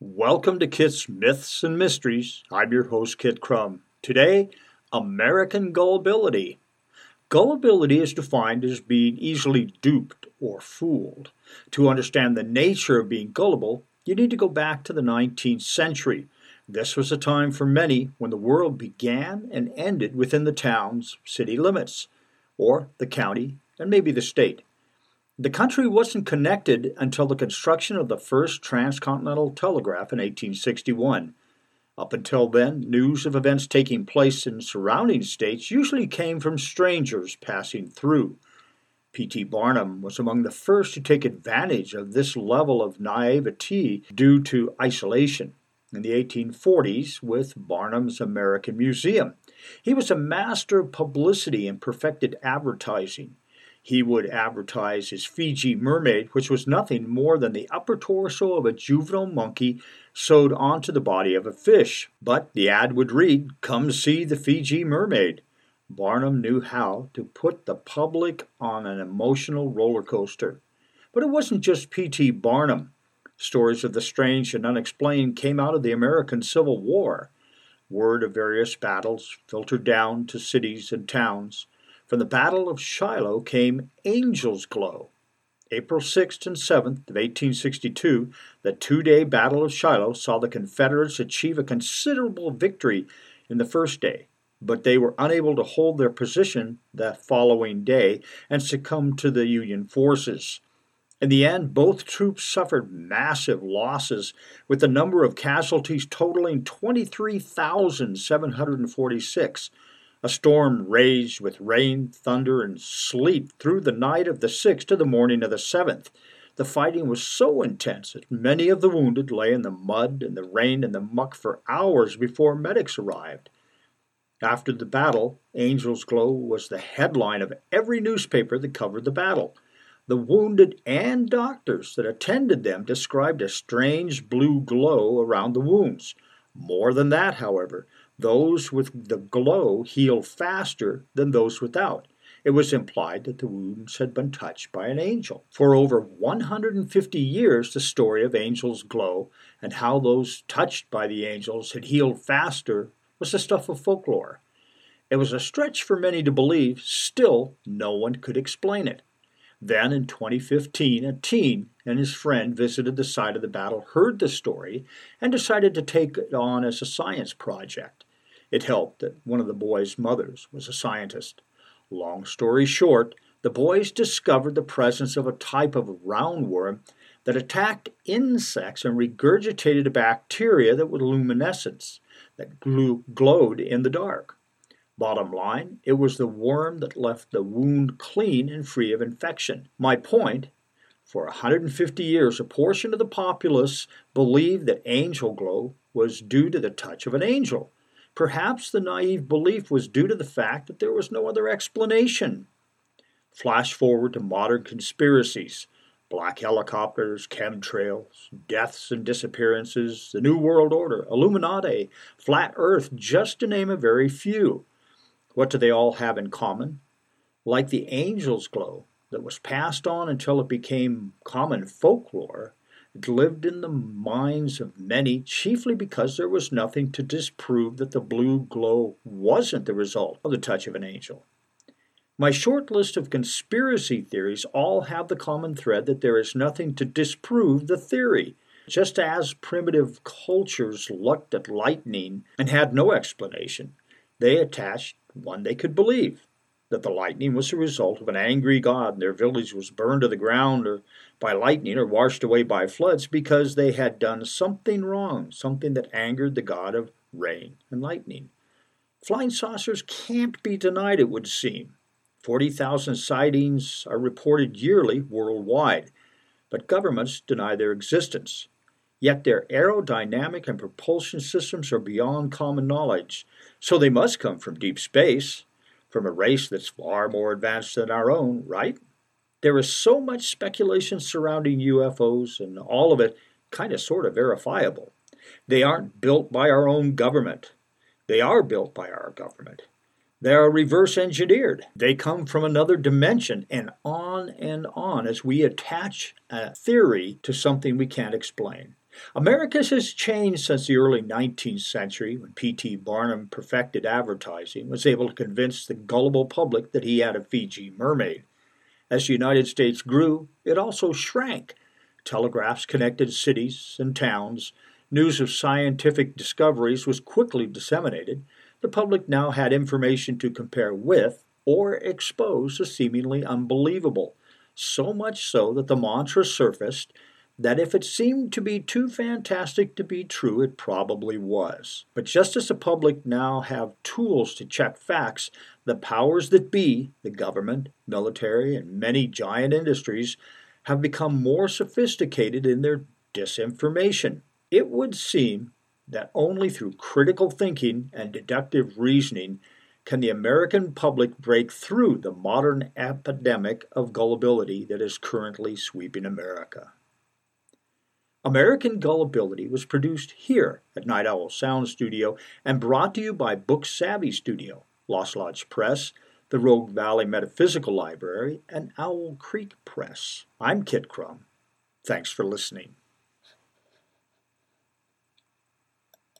Welcome to Kit's Myths and Mysteries. I'm your host, Kit Crum. Today, American gullibility. Gullibility is defined as being easily duped or fooled. To understand the nature of being gullible, you need to go back to the 19th century. This was a time for many when the world began and ended within the town's city limits, or the county, and maybe the state. The country wasn't connected until the construction of the first transcontinental telegraph in 1861. Up until then, news of events taking place in surrounding states usually came from strangers passing through. P.T. Barnum was among the first to take advantage of this level of naivety due to isolation. In the 1840s, with Barnum's American Museum, he was a master of publicity and perfected advertising he would advertise his Fiji mermaid, which was nothing more than the upper torso of a juvenile monkey sewed onto the body of a fish. But the ad would read, Come see the Fiji mermaid. Barnum knew how to put the public on an emotional roller coaster. But it wasn't just P.T. Barnum. Stories of the strange and unexplained came out of the American Civil War. Word of various battles filtered down to cities and towns. From the Battle of Shiloh came Angel's Glow. April 6th and 7th of 1862, the two-day Battle of Shiloh saw the Confederates achieve a considerable victory in the first day, but they were unable to hold their position the following day and succumbed to the Union forces. In the end, both troops suffered massive losses, with the number of casualties totaling 23,746. A storm raged with rain, thunder, and sleet through the night of the 6th to the morning of the 7th. The fighting was so intense that many of the wounded lay in the mud and the rain and the muck for hours before medics arrived. After the battle, Angel's Glow was the headline of every newspaper that covered the battle. The wounded and doctors that attended them described a strange blue glow around the wounds. More than that, however, those with the glow healed faster than those without. It was implied that the wounds had been touched by an angel. For over 150 years, the story of angels' glow and how those touched by the angels had healed faster was the stuff of folklore. It was a stretch for many to believe, still, no one could explain it. Then in 2015, a teen and his friend visited the site of the battle, heard the story, and decided to take it on as a science project. It helped that one of the boys' mothers was a scientist. Long story short, the boys discovered the presence of a type of roundworm that attacked insects and regurgitated a bacteria that was luminescence, that glowed in the dark. Bottom line, it was the worm that left the wound clean and free of infection. My point for 150 years, a portion of the populace believed that angel glow was due to the touch of an angel. Perhaps the naive belief was due to the fact that there was no other explanation. Flash forward to modern conspiracies black helicopters, chemtrails, deaths and disappearances, the New World Order, Illuminati, flat Earth, just to name a very few. What do they all have in common? Like the angel's glow that was passed on until it became common folklore, it lived in the minds of many, chiefly because there was nothing to disprove that the blue glow wasn't the result of the touch of an angel. My short list of conspiracy theories all have the common thread that there is nothing to disprove the theory. Just as primitive cultures looked at lightning and had no explanation, they attached one they could believe that the lightning was the result of an angry god and their village was burned to the ground or by lightning or washed away by floods because they had done something wrong, something that angered the god of rain and lightning. Flying saucers can't be denied, it would seem. 40,000 sightings are reported yearly worldwide, but governments deny their existence. Yet their aerodynamic and propulsion systems are beyond common knowledge, so they must come from deep space from a race that's far more advanced than our own, right? There is so much speculation surrounding UFOs, and all of it kind of sort of verifiable. They aren't built by our own government. They are built by our government. They are reverse engineered. They come from another dimension, and on and on as we attach a theory to something we can't explain. America has changed since the early 19th century when P.T. Barnum perfected advertising, was able to convince the gullible public that he had a Fiji mermaid. As the United States grew, it also shrank. Telegraphs connected cities and towns. News of scientific discoveries was quickly disseminated. The public now had information to compare with or expose the seemingly unbelievable. So much so that the mantra surfaced that if it seemed to be too fantastic to be true, it probably was. But just as the public now have tools to check facts, the powers that be, the government, military, and many giant industries, have become more sophisticated in their disinformation. It would seem that only through critical thinking and deductive reasoning can the American public break through the modern epidemic of gullibility that is currently sweeping America. American Gullibility was produced here at Night Owl Sound Studio and brought to you by Book Savvy Studio, Lost Lodge Press, the Rogue Valley Metaphysical Library, and Owl Creek Press. I'm Kit Crum. Thanks for listening.